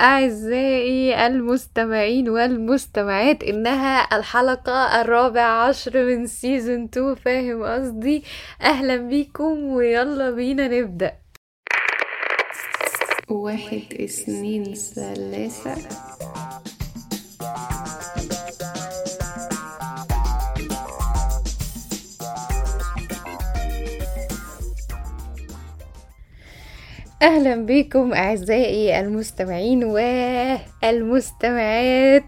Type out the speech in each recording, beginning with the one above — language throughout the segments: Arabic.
أعزائي المستمعين والمستمعات إنها الحلقة الرابع عشر من سيزون 2 فاهم قصدي؟ أهلا بيكم ويلا بينا نبدأ. واحد اثنين ثلاثة. أهلا بكم أعزائي المستمعين والمستمعات.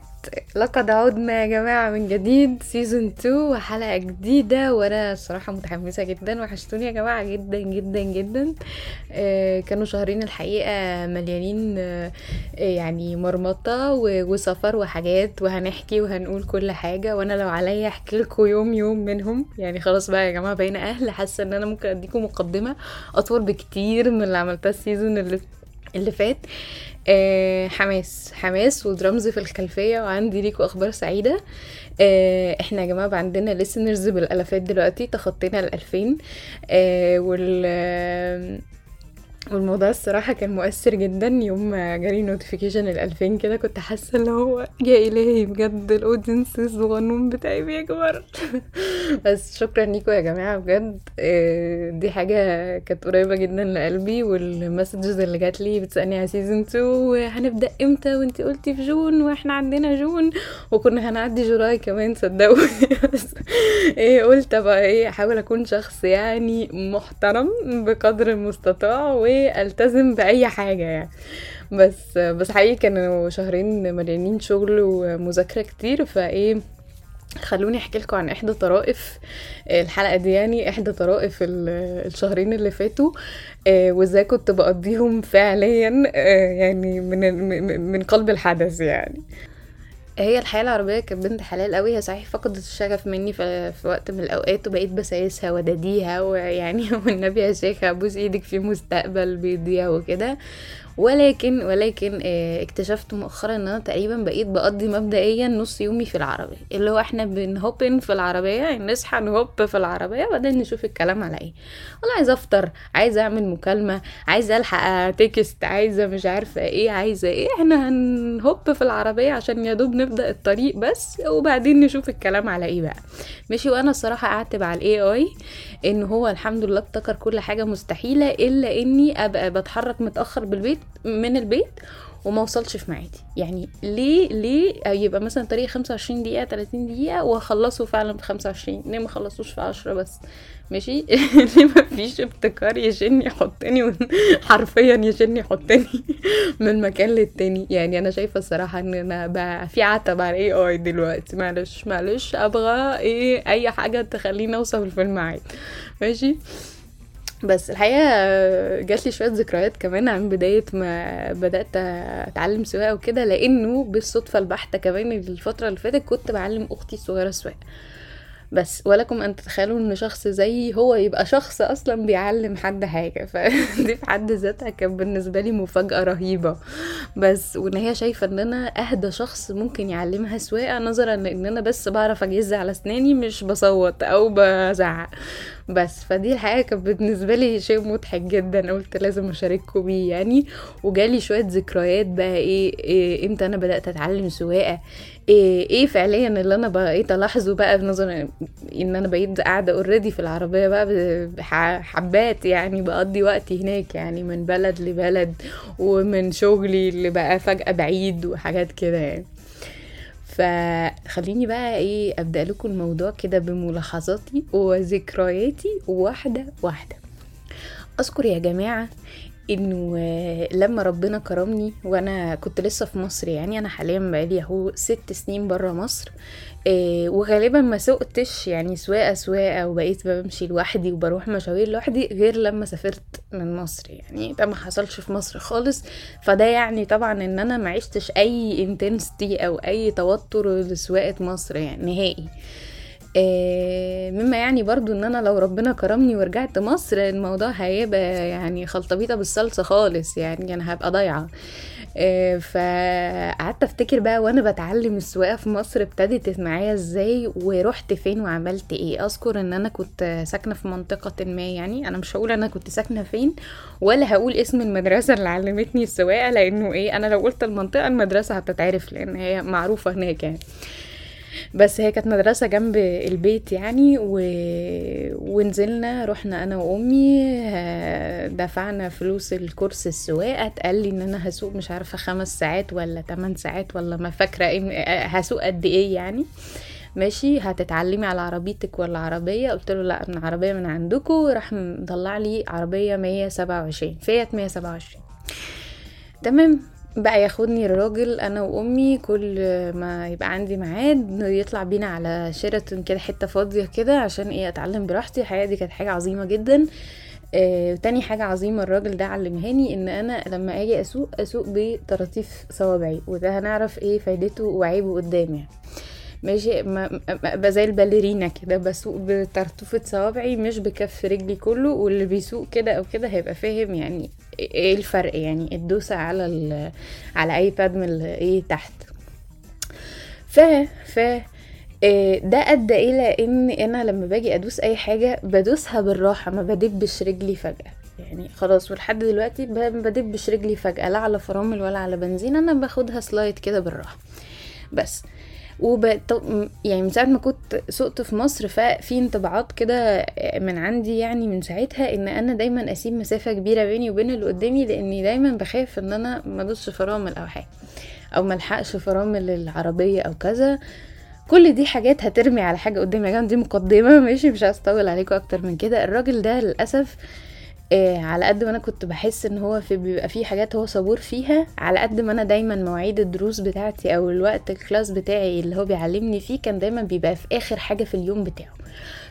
لقد عدنا يا جماعة من جديد سيزون 2 وحلقة جديدة وأنا الصراحة متحمسة جدا وحشتوني يا جماعة جدا جدا جدا. آه كانوا شهرين الحقيقة مليانين آه يعني مرمطة وسفر وحاجات وهنحكي وهنقول كل حاجة. وأنا لو عليا أحكي لكم يوم يوم منهم. يعني خلاص بقى يا جماعة بقينا أهل. حاسة إن أنا ممكن أديكم مقدمة أطول بكتير من اللي عملتها ال season اللي اللي فات. آه حماس. حماس ودرامز في الخلفية وعندي ليكوا أخبار سعيدة. آه إحنا يا جماعة عندنا listeners بالألفات دلوقتي تخطينا الألفين آه، والموضوع الصراحة كان مؤثر جدا يوم ما جالي notification الألفين كده كنت حاسة اللي هو يا إلهي بجد ال audience الصغنون بتاعي بيكبر. بس شكرا ليكم يا جماعة بجد. آه، دي حاجة كانت قريبة جدا لقلبي وال messages اللي جات لي بتسألني على season 2 وهنبدأ إمتى؟ وإنتي قلتي في June وإحنا عندنا June وكنا هنعدي July كمان صدقوني. بس إيه قلت بقى إيه أحاول أكون شخص يعني محترم بقدر المستطاع والتزم بأي حاجة يعني. بس بس حقيقي كانوا شهرين مليانين شغل ومذاكرة كتير فإيه خلوني أحكي لكم عن إحدى طرائف الحلقة دي يعني إحدى طرائف ال- الشهرين اللي فاتوا آه، وإزاي كنت بقضيهم فعليا آه، يعني من- من قلب الحدث يعني. هي الحياة العربية كانت بنت حلال قوي هي صحيح فقدت الشغف مني في, وقت من الأوقات وبقيت بسايسها وداديها ويعني والنبي يا شيخ أبوس إيدك في مستقبل بيضيع وكده. ولكن ولكن آه، اكتشفت مؤخرا إن أنا تقريبا بقيت بقضي مبدئيا نص يومي في العربية. اللي هو إحنا بنهوبن في العربية نصحى نهوب في العربية وبعدين نشوف الكلام على إيه. والله عايزة أفطر عايزة أعمل مكالمة عايزة ألحق text عايزة مش عارفة إيه عايزة إيه. إحنا هن hop في العربية عشان يا دوب نبدأ الطريق بس وبعدين نشوف الكلام على إيه بقى. ماشي وأنا الصراحة أعتب على ال AI إن هو الحمد لله ابتكر كل حاجة مستحيلة إلا إني أبقى بتحرك متأخر بالبيت من البيت وما اوصلش في ميعادي. يعني ليه ليه يبقى مثلا طريق 25 دقيقة 30 دقيقة وأخلصه فعلا في 25 ليه ما خلصوش في 10 بس؟ ماشي؟ ليه ما فيش ابتكار يشني يحطني حرفيا يشني يحطني من مكان للتاني؟ يعني أنا شايفة الصراحة إن أنا بقى في عتب على الاي اي دلوقتي. معلش معلش أبغى إيه أي حاجة تخليني أوصل في الميعاد. ماشي؟ بس الحقيقة جات لي شوية ذكريات كمان عن بداية ما بدأت أتعلم سواقة وكده لأنه بالصدفة البحتة كمان الفترة اللي فاتت كنت بعلم أختي الصغيره السواقة. بس ولكم أن تتخيلوا إن شخص زيي هو يبقى شخص أصلا بيعلم حد حاجة فدي في حد ذاتها كان بالنسبة لي مفاجأة رهيبة. بس وإن هي شايفة إن أنا أهدى شخص ممكن يعلمها سواقة نظرا لأن أنا بس بعرف أجز على أسناني مش بصوت أو بزعق. بس. فدي الحقيقة كانت بالنسبة لي شيء مضحك جدا. قلت لازم أشارككم بيه يعني. وجالي شوية ذكريات بقى إيه, إيه إمتى أنا بدأت أتعلم سواقة. إيه, إيه فعليا اللي أنا بقيت ألاحظه بقى بنظر إن أنا بقيت قاعدة اوريدي في العربية بقى بحبات يعني. بقضي وقتي هناك يعني من بلد لبلد ومن شغلي اللي بقى فجأة بعيد وحاجات كده يعني. فخليني بقى إيه أبدأ لكم الموضوع كده بملاحظاتي وذكرياتي واحدة واحدة. أذكر يا جماعة انه لما ربنا كرمني وأنا كنت لسه في مصر يعني أنا حاليا بقالي اهو ست سنين برا مصر آه، وغالبا ما سوقتش يعني سواقة سواقة وبقيت بمشي لوحدي وبروح مشاوير لوحدي غير لما سافرت من مصر. يعني ده ما حصلش في مصر خالص. فده يعني طبعا إن أنا ما عشتش أي انتنستي أو أي توتر لسواقة مصر يعني نهائي. مما يعني برضو إن أنا لو ربنا كرمني ورجعت مصر الموضوع هيبقى يعني خلطبيطة بالصلصة خالص يعني أنا هبقى ضايعة. آه، فقعدت أفتكر بقى وأنا بتعلم السواقة في مصر ابتدت معايا إزاي ورحت فين وعملت إيه. أذكر إن أنا كنت ساكنة في منطقة ما يعني أنا مش هقول أنا كنت ساكنة فين ولا هقول اسم المدرسة اللي علمتني السواقة لأنه إيه أنا لو قلت المنطقة المدرسة هتتعرف لأن هي معروفة هناك يعني. بس هي كانت مدرسة جنب البيت يعني و... ونزلنا رحنا أنا وأمي دفعنا فلوس الكورس السواقة اتقال لي إن أنا هسوق مش عارفة خمس ساعات ولا تمن ساعات ولا ما فاكرة إيه هسوق قد إيه يعني. ماشي هتتعلمي على عربيتك ولا عربية؟ قلت له لا من عربية من عندكم راح مطلع لي عربية مية سبعة وعشرين فيت مية سبعة وعشرين. تمام. بقى ياخدني الراجل أنا وأمي كل ما يبقى عندي ميعاد يطلع بينا على شيراتون كده حتة فاضية كده عشان إيه أتعلم براحتي. الحقيقة دي كانت حاجة عظيمة جدا. آه، تاني حاجة عظيمة الراجل ده علمهاني إن أنا لما أجي أسوق أسوق بطراطيف صوابعي وده هنعرف إيه فايدته وعيبه قدام يعني. ماشي ما ابقى زي الباليرينا كده بسوق بطرطوفة صوابعي مش بكف رجلي كله واللي بيسوق كده أو كده هيبقى فاهم يعني إيه الفرق يعني؟ الدوسة على على اي باد من إيه تحت. ف ف آه، ده أدى إلى إن أنا لما باجي أدوس أي حاجة بدوسها بالراحة ما بدبش رجلي فجأة. يعني خلاص ولحد دلوقتي بدبش رجلي فجأة لا على فرامل ولا على بنزين أنا باخدها سلايد كده بالراحة. بس وب... يعني من ساعة ما كنت سقت في مصر ففي انطباعات كده من عندي يعني من ساعتها إن أنا دايما أسيب مسافة كبيرة بيني وبين اللي قدامي لأني دايما بخاف إن أنا ما فرامل أو حاجة أو ملحقش فرامل العربية أو كذا. كل دي حاجات هترمي على حاجة قدامي. يا جماعة دي مقدمة ماشي مش أطول عليكم أكتر من كده. الراجل ده للأسف آه على قد ما أنا كنت بحس إن هو في بيبقى في حاجات هو صبور فيها على قد ما أنا دايما مواعيد الدروس بتاعتي أو الوقت الكلاس بتاعي اللي هو بيعلمني فيه كان دايما بيبقى في آخر حاجة في اليوم بتاعه.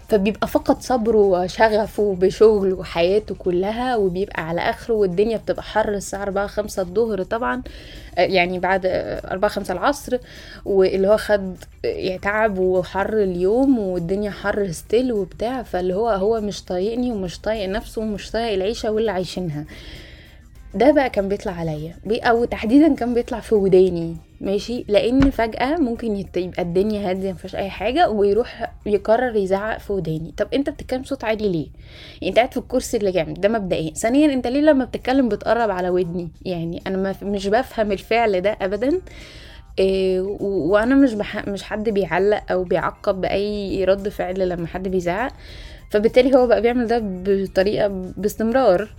فبيبقى فقط صبره وشغفه بشغله وحياته كلها وبيبقى على آخره والدنيا بتبقى حر الساعة 4 5 الظهر طبعا آه، يعني بعد 4 5 العصر واللي هو خد يعني تعب وحر اليوم والدنيا حر still وبتاع فاللي هو هو مش طايقني ومش طايق نفسه ومش طايق العيشة واللي عايشينها. ده بقى كان بيطلع عليا. أو تحديدا كان بيطلع في وداني. ماشي؟ لأن فجأة ممكن يبقى الدنيا هادية مفيش أي حاجة ويروح يقرر يزعق في وداني. طب أنت بتتكلم صوت عالي ليه؟ يعني أنت قاعد في الكرسي اللي جنبي ده مبدئيا. ثانيا أنت ليه لما بتتكلم بتقرب على ودني؟ يعني أنا مش بفهم الفعل ده ابدا. وأنا مش بح... مش حد بيعلق أو بيعقب بأي رد فعل لما حد بيزعق. فبالتالي هو بقى بيعمل ده بطريقة باستمرار.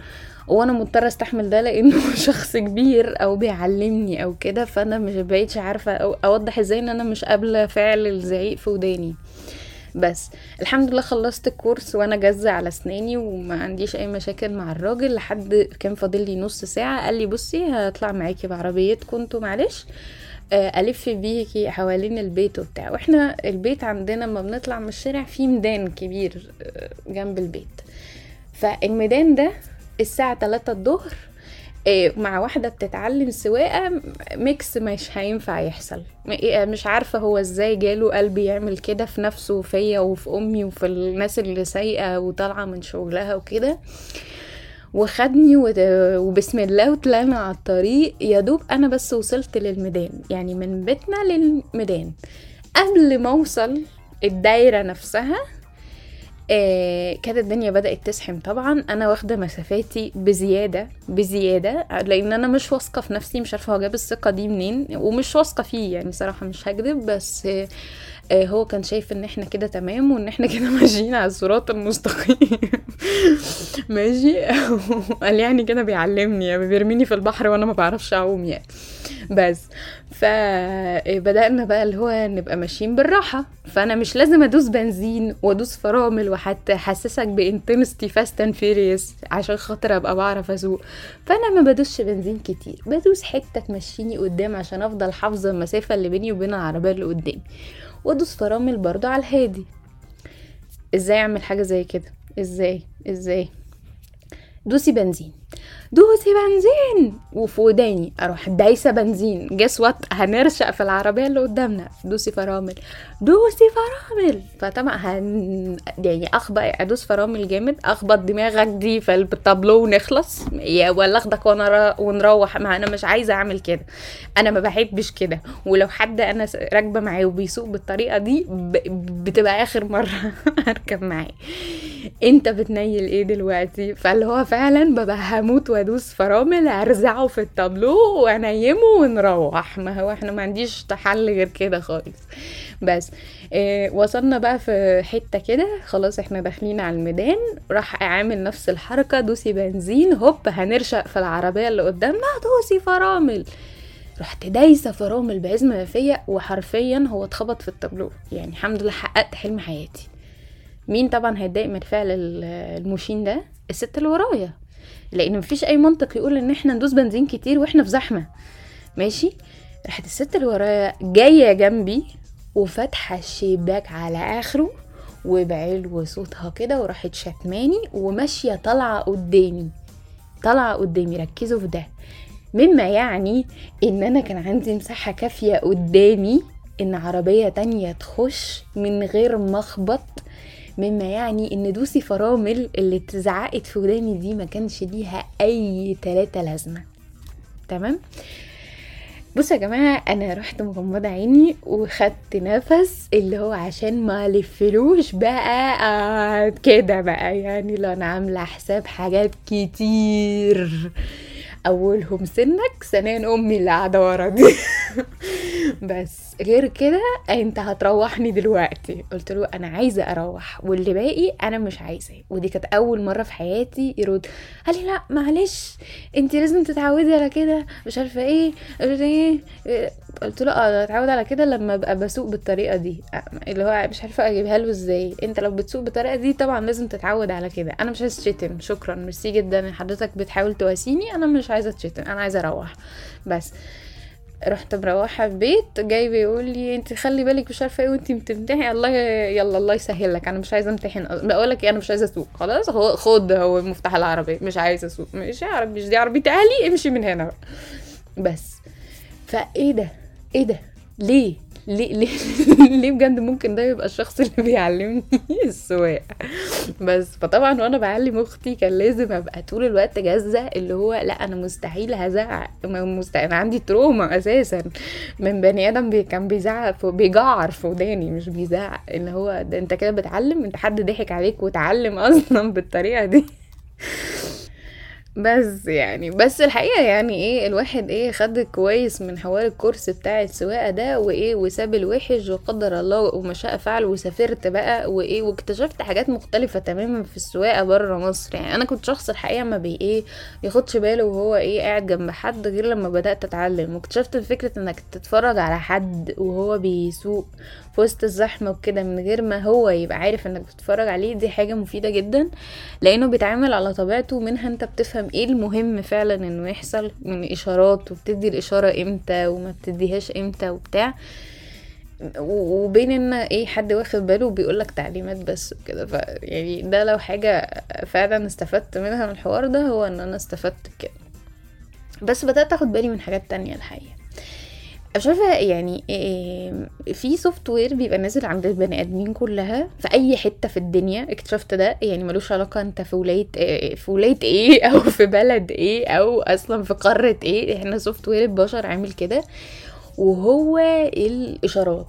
وأنا مضطرة أستحمل ده لأنه شخص كبير أو بيعلمني أو كده فأنا مش بقيتش عارفة أو أوضح إزاي إن أنا مش قابلة فعل الزعيق في وداني. بس الحمد لله خلصت الكورس وأنا جزة على أسناني وما عنديش أي مشاكل مع الراجل. لحد كان فاضل لي نص ساعة قال لي بصي هطلع معاكي بعربيتكم أنتوا معلش. ألف بيكي حوالين البيت وبتاع. وإحنا البيت عندنا لما بنطلع من الشارع في ميدان كبير آه، جنب البيت. فالميدان ده الساعة تلاتة الظهر إيه، مع واحدة بتتعلم سواقة ميكس مش هينفع يحصل. إيه، مش عارفة هو إزاي جاله قلبي يعمل كده في نفسه وفيا وفي أمي وفي الناس اللي سايقة وطالعة من شغلها وكده. وخدني وبسم الله وطلعنا على الطريق. يا دوب أنا بس وصلت للميدان يعني من بيتنا للميدان. قبل ما أوصل الدايرة نفسها آه كانت الدنيا بدأت تزحم طبعا. أنا واخدة مسافاتي بزيادة بزيادة لأن أنا مش واثقة في نفسي مش عارفة هو جاب الثقة دي منين ومش واثقة فيه يعني صراحة مش هكذب بس آه هو كان شايف إن إحنا كده تمام وإن إحنا كده ماشيين على الصراط المستقيم. ماشي؟ قال يعني كده بيعلمني يعني بيرميني في البحر وأنا ما بعرفش أعوم يعني. بس. فبدأنا بقى اللي هو نبقى ماشيين بالراحة. فأنا مش لازم أدوس بنزين وأدوس فرامل وحتى أحسسك بال intensity Fast and Furious عشان خاطر أبقى بعرف أسوق فأنا ما بدوسش بنزين كتير. بدوس حتة تمشيني قدام عشان أفضل حافظة المسافة اللي بيني وبين العربية اللي قدامي. وأدوس فرامل برضو على الهادي. إزاي أعمل حاجة زي كده؟ إزاي؟ إزاي؟ دوسي بنزين. دوسي بنزين! وفي وداني أروح دايسة بنزين. guess what هنرشق في العربية اللي قدامنا. دوسي فرامل. دوسي فرامل! فطبعا هن يعني اخبط أدوس فرامل جامد. أخبط دماغك دي في الطابلو ونخلص. يا ولا أخدك وأنا ونروح. ما أنا مش عايزة أعمل كده. أنا ما بحبش كده. ولو حد أنا راكبة معاه وبيسوق بالطريقة دي بتبقى آخر مرة أركب معاه. انت بتنيل إيه دلوقتي؟ فاللي هو فعلا ببقى هموت وادوس فرامل ارزعه في التابلو وانيمه ونروح. ما هو إحنا ما عنديش حل غير كده خالص. بس آه وصلنا بقى في حتة كده. خلاص إحنا داخلين على الميدان. راح عامل نفس الحركة. دوسي بنزين. هوب هنرشق في العربية اللي قدامنا. دوسي فرامل. رحت دايسة فرامل بعزم ما فيا. وحرفيا هو اتخبط في التابلو. يعني الحمد لله حققت حلم حياتي. مين طبعا هيتضايق من الفعل المشين ده؟ الست اللي ورايا. لأن مفيش أي منطق يقول إن إحنا ندوس بنزين كتير وإحنا في زحمة. ماشي؟ راحت الست اللي ورايا جاية جنبي وفاتحة الشباك على آخره وبعلو صوتها كده وراحت شتماني وماشية طالعة قدامي. طالعة قدامي ركزوا في ده. مما يعني إن أنا كان عندي مساحة كافية قدامي إن عربية تانية تخش من غير مخبط مما يعني إن دوسي فرامل اللي اتزعقت في وداني دي ما كانش ليها أي تلاتة لازمة. تمام؟ بصوا يا جماعة أنا رحت مغمضة عيني وخدت نفس اللي هو عشان ما لفلوش بقى آه كده بقى. يعني لو أنا عاملة حساب حاجات كتير. أولهم سنك ثانيا أمي اللي قاعدة ورا دي. بس. غير كده انت هتروحني دلوقتي. قلت له أنا عايزة أروح واللي باقي أنا مش عايزة. ودي كانت أول مرة في حياتي يرد قال لي لا معلش انت لازم تتعودي على كده مش عارفة إيه إيه قلت له آه اتعود على كده لما ابقى بسوق بالطريقة دي. اللي هو مش عارفة اجيبها له إزاي. انت لو بتسوق بالطريقة دي طبعا لازم تتعود على كده. أنا مش عايزة اتشتم شكرا ميرسي جدا حضرتك بتحاول تواسيني أنا مش عايزة اتشتم أنا عايزة أروح. بس رحت مروحة البيت جاي بيقول لي انت خلي بالك مش عارفة إيه وانت بتمتحني. الله يلا الله يسهل لك أنا مش عايزة امتحن. بقول لك أنا مش عايزة أسوق. خلاص خد هو مفتاح العربية مش عايزة أسوق. مش عارف مش دي عربيه أهلي امشي من هنا بس فإيه ده؟ إيه ده؟ ليه؟ ليه ليه ليه بجد ممكن ده يبقى الشخص اللي بيعلمني السواقة؟ بس فطبعا وأنا بعلم أختي كان لازم أبقى طول الوقت جاهزة اللي هو لأ أنا مستحيل هزعق مستحيل أنا عندي تروما أساسا. من بني آدم بي كان بيزعق بيجعر في وداني مش بيزعق. اللي هو ده أنت كده بتعلم أنت حد ضحك عليك وتعلم أصلا بالطريقة دي. بس يعني بس الحقيقة يعني إيه الواحد إيه خد كويس من حوار الكورس بتاع السواقة ده وإيه وساب الوحش وقدر الله وما شاء فعل وسافرت بقى وإيه واكتشفت حاجات مختلفة تماما في السواقة بره مصر. يعني أنا كنت شخص الحقيقة ما بي إيه ياخدش باله وهو إيه قاعد جنب حد غير لما بدأت أتعلم. واكتشفت فكرة إنك تتفرج على حد وهو بيسوق في وسط الزحمة وكده من غير ما هو يبقى عارف إنك بتتفرج عليه دي حاجة مفيدة جدا لأنه بيتعامل على طبيعته منها أنت بتفهم إيه المهم فعلا إنه يحصل من إشارات وبتدي الإشارة إمتى وما بتديهاش إمتى وبتاع. وبين إن إيه حد واخد باله وبيقول لك تعليمات بس وكده. ف يعني ده لو حاجة فعلا استفدت منها من الحوار ده هو إن أنا استفدت كده بس بدأت أخد بالي من حاجات تانية الحقيقة. مش عارفة يعني في software بيبقى نازل عند البني آدمين كلها في أي حتة في الدنيا اكتشفت ده يعني ملوش علاقة أنت في ولايه في ولايه إيه أو في بلد إيه أو أصلا في قارة إيه إحنا software البشر عامل كده وهو الإشارات.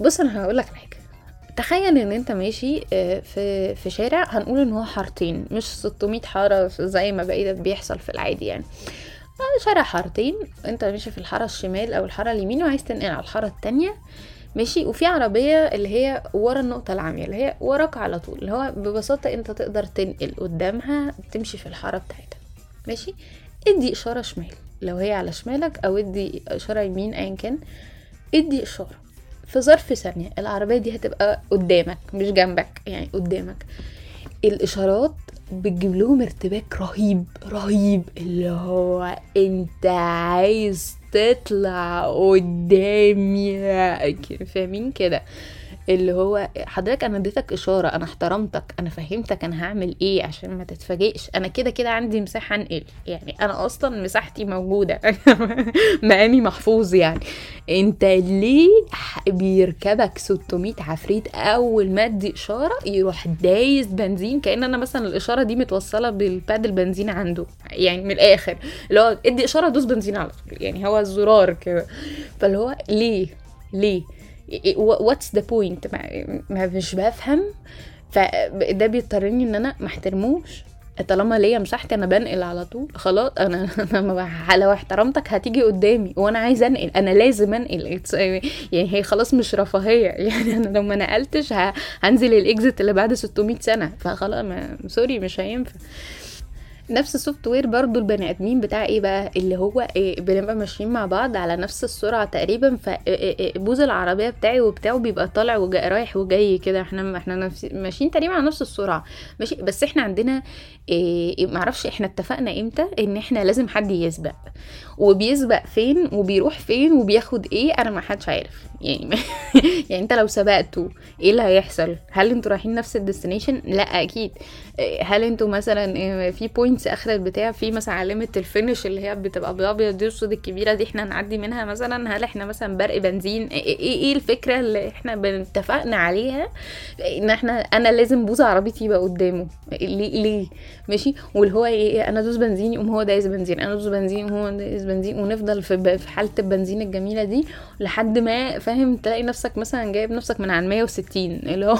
بص أنا هقول لك حاجة. تخيل إن أنت ماشي في في شارع هنقول إن هو حارتين مش 600 حارة زي ما بقيت بيحصل في العادي يعني. شارع حارتين. انت ماشي في الحارة الشمال أو الحارة اليمين وعايز تنقل على الحارة التانية ماشي؟ وفي عربية اللي هي ورا النقطة العامية اللي هي وراك على طول اللي هو ببساطة انت تقدر تنقل قدامها تمشي في الحارة بتاعتها ماشي؟ ادي إشارة شمال لو هي على شمالك أو ادي إشارة يمين ايا كان ادي إشارة. في ظرف ثانية العربية دي هتبقى قدامك مش جنبك يعني قدامك. الإشارات بتجيب لهم ارتباك رهيب رهيب. اللي هو انت عايز تطلع قدامي. فاهمين كده؟ اللي هو حضرتك أنا اديتك إشارة أنا احترمتك أنا فهمتك أنا هعمل إيه عشان ما تتفاجئش. أنا كده كده عندي مساحة أنقل يعني أنا أصلا مساحتي موجودة مقامي محفوظ يعني. أنت ليه بيركبك 600 عفريت أول ما أدي إشارة يروح دايس بنزين؟ كأن أنا مثلا الإشارة دي متوصلة بال pad البنزين عنده يعني من الآخر. اللي هو ادي إشارة دوس بنزين على طول يعني هو الزرار كده. فاللي هو ليه؟ ليه؟ what's the point مش بفهم. فده بيضطرني إن أنا ما أحترموش. طالما ليا مساحتي أنا بنقل على طول. خلاص أنا أنا لو احترمتك هتيجي قدامي. وأنا عايزة أنقل. أنا لازم أنقل. يعني هي خلاص مش رفاهية. يعني أنا لو ما نقلتش هنزل الاكزit اللي بعد 600 سنة. فخلاص ما- سوري مش هينفع. نفس السوفت وير برضو البني آدمين بتاع إيه بقى؟ اللي هو إيه بنبقى ماشيين مع بعض على نفس السرعة تقريبا فبوز العربية بتاعي وبتاعه بيبقى طالع وجاي رايح وجاي كده. إحنا إحنا ماشيين تقريبا على نفس السرعة. ماشي؟ بس إحنا عندنا إيه معرفش إحنا اتفقنا إمتى إن إحنا لازم حد يسبق. وبيسبق فين وبيروح فين وبياخد إيه أنا ما حدش عارف. يعني يعني انت لو سبقتوا إيه اللي هيحصل؟ هل أنتوا رايحين نفس ال destination؟ لا أكيد. إيه، هل أنتوا مثلا إيه، في points آخر البتاع في مثلا علامة ال finish اللي هي بتبقى بالابيض دي والسود الكبيرة دي إحنا نعدي منها مثلا؟ هل إحنا مثلا برق بنزين؟ إيه إيه, إيه الفكرة اللي إحنا بنتفقنا عليها؟ إن إحنا أنا لازم بوز عربيتي يبقى قدامه. ليه ليه؟ ماشي؟ واللي هو إيه أنا دوس بنزين يقوم هو دايس بنزين. أنا دوس بنزين وهو دايس بنزين. ونفضل في حالة البنزين الجميلة دي لحد ما فاهم؟ تلاقي نفسك مثلا جايب نفسك من عن 160 اللي هو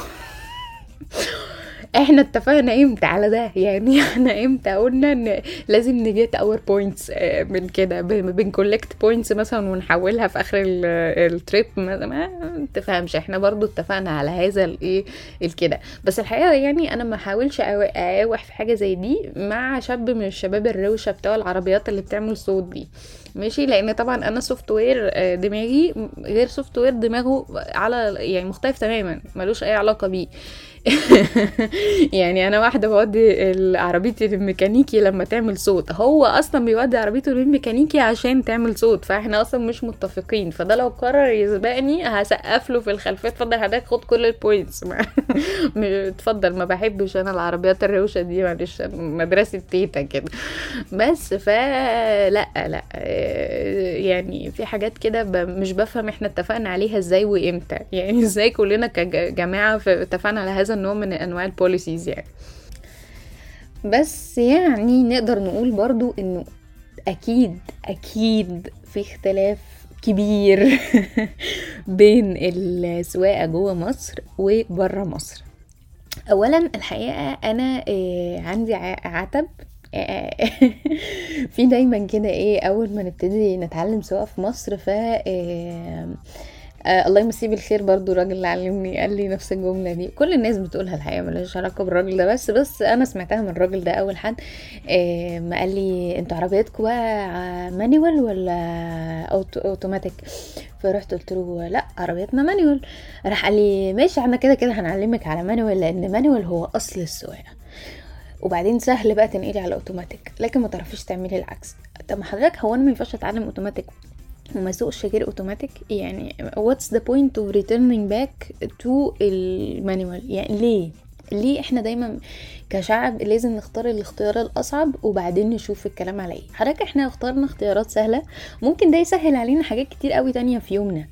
إحنا اتفقنا إمتى على ده؟ يعني إحنا إمتى قلنا إن لازم ن get our points من كده بن collect points مثلا ونحولها في آخر ال trip ما تفهمش إحنا برضو اتفقنا على هذا الايه الكده بس الحقيقة يعني أنا ما حاولش اقاوح في حاجة زي دي مع شاب من الشباب الروشة بتوع العربيات اللي بتعمل صوت دي. ماشي؟ لأن طبعا أنا software آه، دماغي غير software دماغه على يعني مختلف تماما ملوش أي علاقة بيه. يعني أنا واحدة بودي عربيتي للميكانيكي لما تعمل صوت. هو أصلا بيودي عربيته للميكانيكي عشان تعمل صوت فإحنا أصلا مش متفقين. فده لو قرر يسبقني هسقف له في الخلفية. اتفضل حضرتك خد كل ال points اتفضل ما بحبش أنا العربيات الروشة دي معلش. مدرسة تيتا كده. بس فلا لا يعني في حاجات كده مش بفهم إحنا اتفقنا عليها إزاي وإمتى. يعني إزاي كلنا كجماعه اتفقنا على هذا النوع من أنواع البوليسيز يعني. بس يعني نقدر نقول برضو إنه أكيد أكيد في اختلاف كبير بين السواقة جوه مصر وبره مصر. اولا الحقيقة أنا آه، عندي عتب آه، في دايما كده إيه أول ما نبتدي نتعلم سواقة في مصر ف آه، الله يمسيه بالخير برضو الراجل اللي علمني قال لي نفس الجملة دي. كل الناس بتقولها الحقيقة ملهاش علاقة بالراجل ده بس بس أنا سمعتها من الراجل ده أول حد. آه ما قال لي أنتوا عربيتكم بقى مانيوال ولا أوتوماتيك؟ فرحت قلت له لا عربيتنا مانيوال. راح قال لي ماشي إحنا كده كده هنعلمك على manual لأن manual هو أصل السواقة. وبعدين سهل بقى تنقلي على أوتوماتيك لكن ما تعرفيش تعملي العكس. طب ما حضرتك هو أنا ما ينفعش أتعلم أوتوماتيك؟ وما اسوقش غير اوتوماتيك يعني what's the point of returning back to ال manual يعني ليه؟ ليه إحنا دايما كشعب لازم نختار الاختيار الاصعب وبعدين نشوف الكلام على إيه. حضرتك إحنا اخترنا اختيارات سهلة ممكن ده يسهل علينا حاجات كتير قوي تانية في يومنا.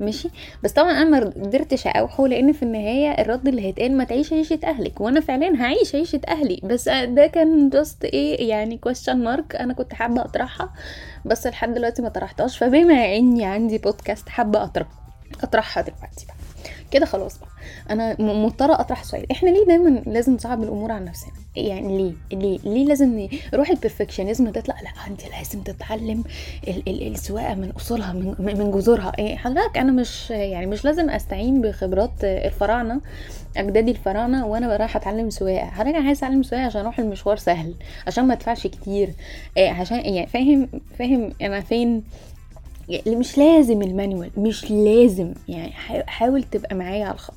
ماشي؟ بس طبعا أنا ما قدرتش اوحه لأن في النهاية الرد اللي هيتقال ما تعيش عيشة أهلك وأنا فعلا هعيش عيشة أهلي. بس ده كان جاست إيه يعني question مارك أنا كنت حابة أطرحها بس لحد دلوقتي ما طرحتهاش فبما إني عندي بودكاست حابة اطرح أطرحها دلوقتي بقى. كده خلاص بقى. أنا مضطرة أطرح سؤال إحنا ليه دايما لازم نصعب الأمور على نفسنا؟ يعني ليه؟ ليه؟ ليه لازم روح البرفكشنزم تطلع لا أنت لازم تتعلم ال- ال- السواقة من أصولها من, من جذورها. إيه حضرتك أنا مش يعني مش لازم أستعين بخبرات الفراعنة أجدادي الفراعنة وأنا رايحة أتعلم سواقة. حضرتك أنا عايز أتعلم سواقة عشان أروح المشوار سهل عشان ما أدفعش كتير. إيه عشان يعني فاهم فاهم أنا فين؟ يعني مش لازم المانيوال مش لازم يعني حا- حاول تبقى معايا على الخط.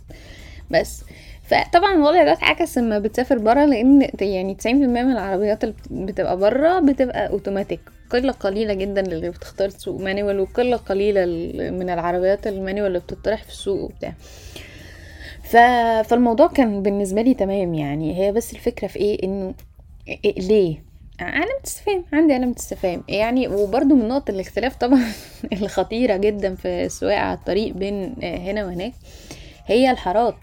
بس فطبعا الوضع ده اتعكس لما بتسافر بره لأن يعني 90% من العربيات اللي بت- بتبقى بره بتبقى اوتوماتيك قلة قليلة جدا اللي بتختار تسوق manual وقلة قليلة ال- من العربيات ال manual اللي بتطرح في السوق وبتاع. ف... فالموضوع كان بالنسبة لي تمام يعني. هي بس الفكرة في إيه؟ إنه إيه ليه؟ علامة استفهام عندي علامة استفهام يعني وبرده من نقط الاختلاف طبعا الخطيرة جدا في السواقة على الطريق بين هنا وهناك. هي الحارات.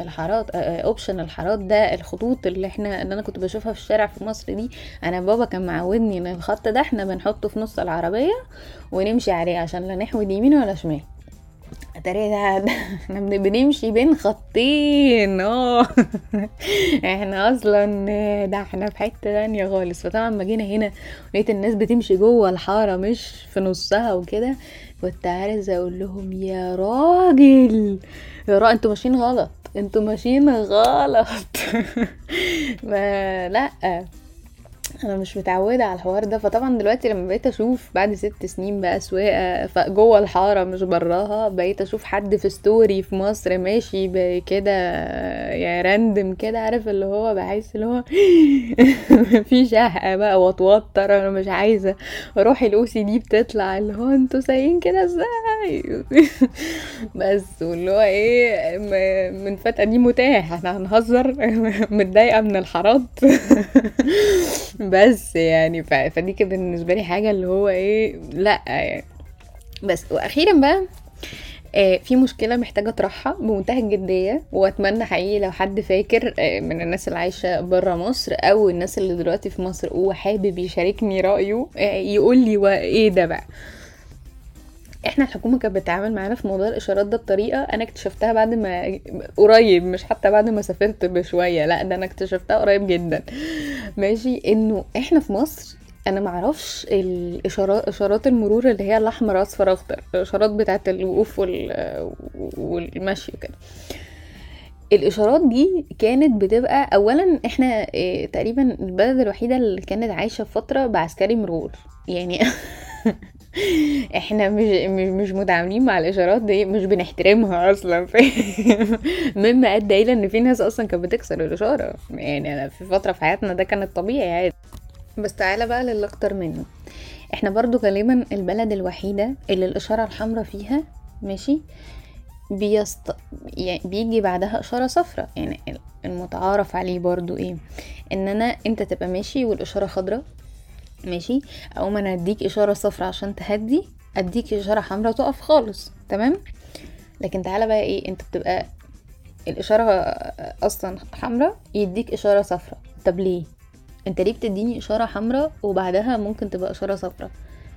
الحارات اوبشن الحارات ده الخطوط اللي إحنا اللي أنا كنت بشوفها في الشارع في مصر دي. أنا بابا كان معودني إن الخط ده إحنا بنحطه في نص العربية ونمشي عليه عشان لا نحود يمين ولا شمال. ده إحنا بنمشي بين خطين. آه. إحنا أصلا ده إحنا في حتة تانية خالص. فطبعا ما جينا هنا لقيت الناس بتمشي جوه الحارة مش في نصها وكده. كنت عايزة أقول لهم يا راجل يا راجل أنتوا ماشيين غلط. أنتوا ماشيين غلط. ما لأ. أنا مش متعودة على الحوار ده فطبعا دلوقتي لما بقيت أشوف بعد ست سنين بقى سواقة جوه الحارة مش براها بقيت أشوف حد في story في مصر ماشي كده يعني random كده عارف اللي هو بحس اللي هو في شهقه بقى واتوتر أنا مش عايزة. روحي الاوسي دي بتطلع اللي هو أنتوا سايقين كده إزاي؟ بس واللي هو إيه من فتره دي متاح إحنا هنهزر متضايقة من الحارات. بس يعني فدي كانت بالنسبة لي حاجة اللي هو إيه لأ يعني. بس وأخيرا بقى آه في مشكلة محتاجة أطرحها بمنتهى الجدية وأتمنى حقيقي لو حد فاكر آه من الناس اللي عايشة برا مصر أو الناس اللي دلوقتي في مصر وحابب يشاركني رأيه آه يقول لي وايه ده بقى. إحنا الحكومة كانت بتتعامل معانا في موضوع الإشارات ده بطريقة أنا اكتشفتها بعد ما قريب مش حتى بعد ما سافرت بشوية لا ده أنا اكتشفتها قريب جدا. ماشي؟ إنه إحنا في مصر أنا معرفش الاشارات إشارات المرور اللي هي الأحمر اصفر اخضر الإشارات بتاعة الوقوف والمشي وكده. الإشارات دي كانت بتبقى اولا إحنا آه تقريبا البلد الوحيدة اللي كانت عايشة فترة بعسكري مرور. يعني إحنا مش مش متعاملين مع الاشارات دي مش بنحترمها أصلا مما أدى إلى إن في ناس أصلا كانت بتكسر الإشارة. يعني أنا في فترة في حياتنا ده كان الطبيعي عادي. بس تعالى بقى للي أكتر منه. إحنا برضو غالبا البلد الوحيدة اللي الإشارة الحمراء فيها ماشي؟ بيست... يعني بيجي بعدها إشارة صفراء. يعني المتعارف عليه برضو إيه؟ إن أنا أنت تبقى ماشي والإشارة خضراء ماشي؟ أو ما أنا أديك إشارة صفراء عشان تهدي أديك إشارة حمراء تقف خالص تمام؟ لكن تعالى بقى إيه أنت بتبقى الإشارة أصلا حمراء يديك إشارة صفراء. طب ليه؟ أنت ليه بتديني إشارة حمراء وبعدها ممكن تبقى إشارة صفراء؟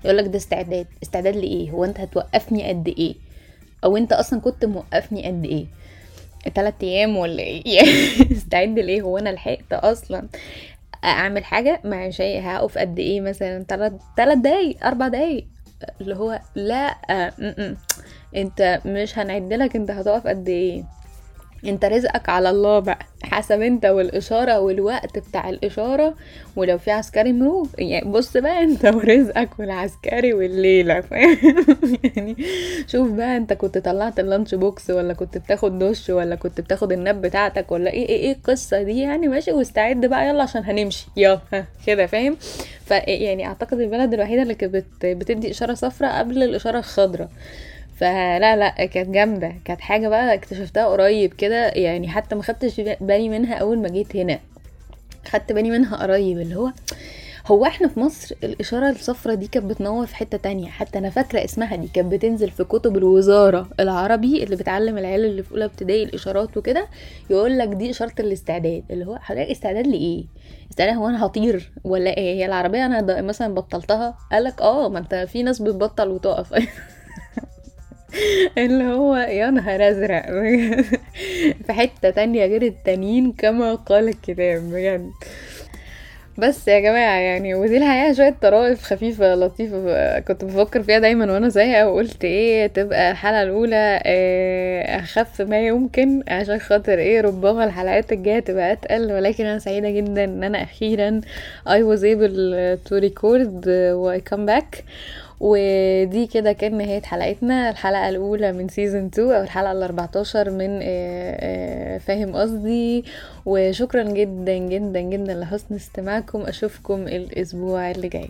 يقولك ده استعداد. استعداد لإيه؟ هو أنت هتوقفني قد إيه؟ أو أنت أصلا كنت موقفني قد إيه؟ تلات أيام ولا إيه؟ استعد ليه؟ هو أنا لحقت أصلا اعمل حاجة مع شيء هقف قد إيه مثلا؟ تلات دقايق أربع دقايق. اللي هو لا م -م. انت مش هنعدلك انت هتقف قد إيه. انت رزقك على الله بقى. حسب انت والإشارة والوقت بتاع الإشارة ولو في عسكري مرور يعني بص بقى انت ورزقك والعسكري والليلة يعني شوف بقى انت كنت طلعت ال lunch box ولا كنت بتاخد دش ولا كنت بتاخد ال nap بتاعتك ولا إيه إيه إيه القصة دي يعني؟ ماشي واستعد بقى يلا عشان هنمشي. يلا كده فاهم؟ فيعني أعتقد البلد الوحيدة اللي كانت بتدي إشارة صفراء قبل الإشارة الخضراء. فلا لا كانت جامدة. كانت حاجة بقى اكتشفتها قريب كده يعني حتى ما خدتش بالي منها أول ما جيت هنا. خدت بالي منها قريب اللي هو هو إحنا في مصر الإشارة الصفرة دي كانت بتنور في حتة تانية. حتى أنا فاكرة اسمها دي كانت بتنزل في كتب الوزارة العربي اللي بتعلم العيال اللي في أولى ابتدائي الإشارات وكده يقول لك دي إشارة الاستعداد. اللي هو حضرتك استعداد لإيه؟ استعداد هو أنا هطير ولا إيه؟ هي العربية أنا مثلا بطلتها؟ قالك آه ما أنت في ناس بتبطل وتقف. اللي هو يا نهار أزرق. في حتة تانية غير التانيين كما قال الكتاب بجد. بس يا جماعة يعني ودي الحقيقة شوية طرائف خفيفة لطيفة كنت بفكر فيها دايما وأنا زيها وقلت إيه تبقى الحلقة الأولى إيه أخف ما يمكن عشان خاطر إيه ربما الحلقات الجاية تبقى أتقل ولكن أنا سعيدة جدا إن أنا أخيرا I was able to record و I come back. ودي كده كان نهاية حلقتنا الحلقة الأولى من سيزن 2 أو الحلقة الأربعتاشر من فاهم قصدي. وشكرا جدا جدا جدا لحسن استماعكم. أشوفكم الأسبوع اللي جاي.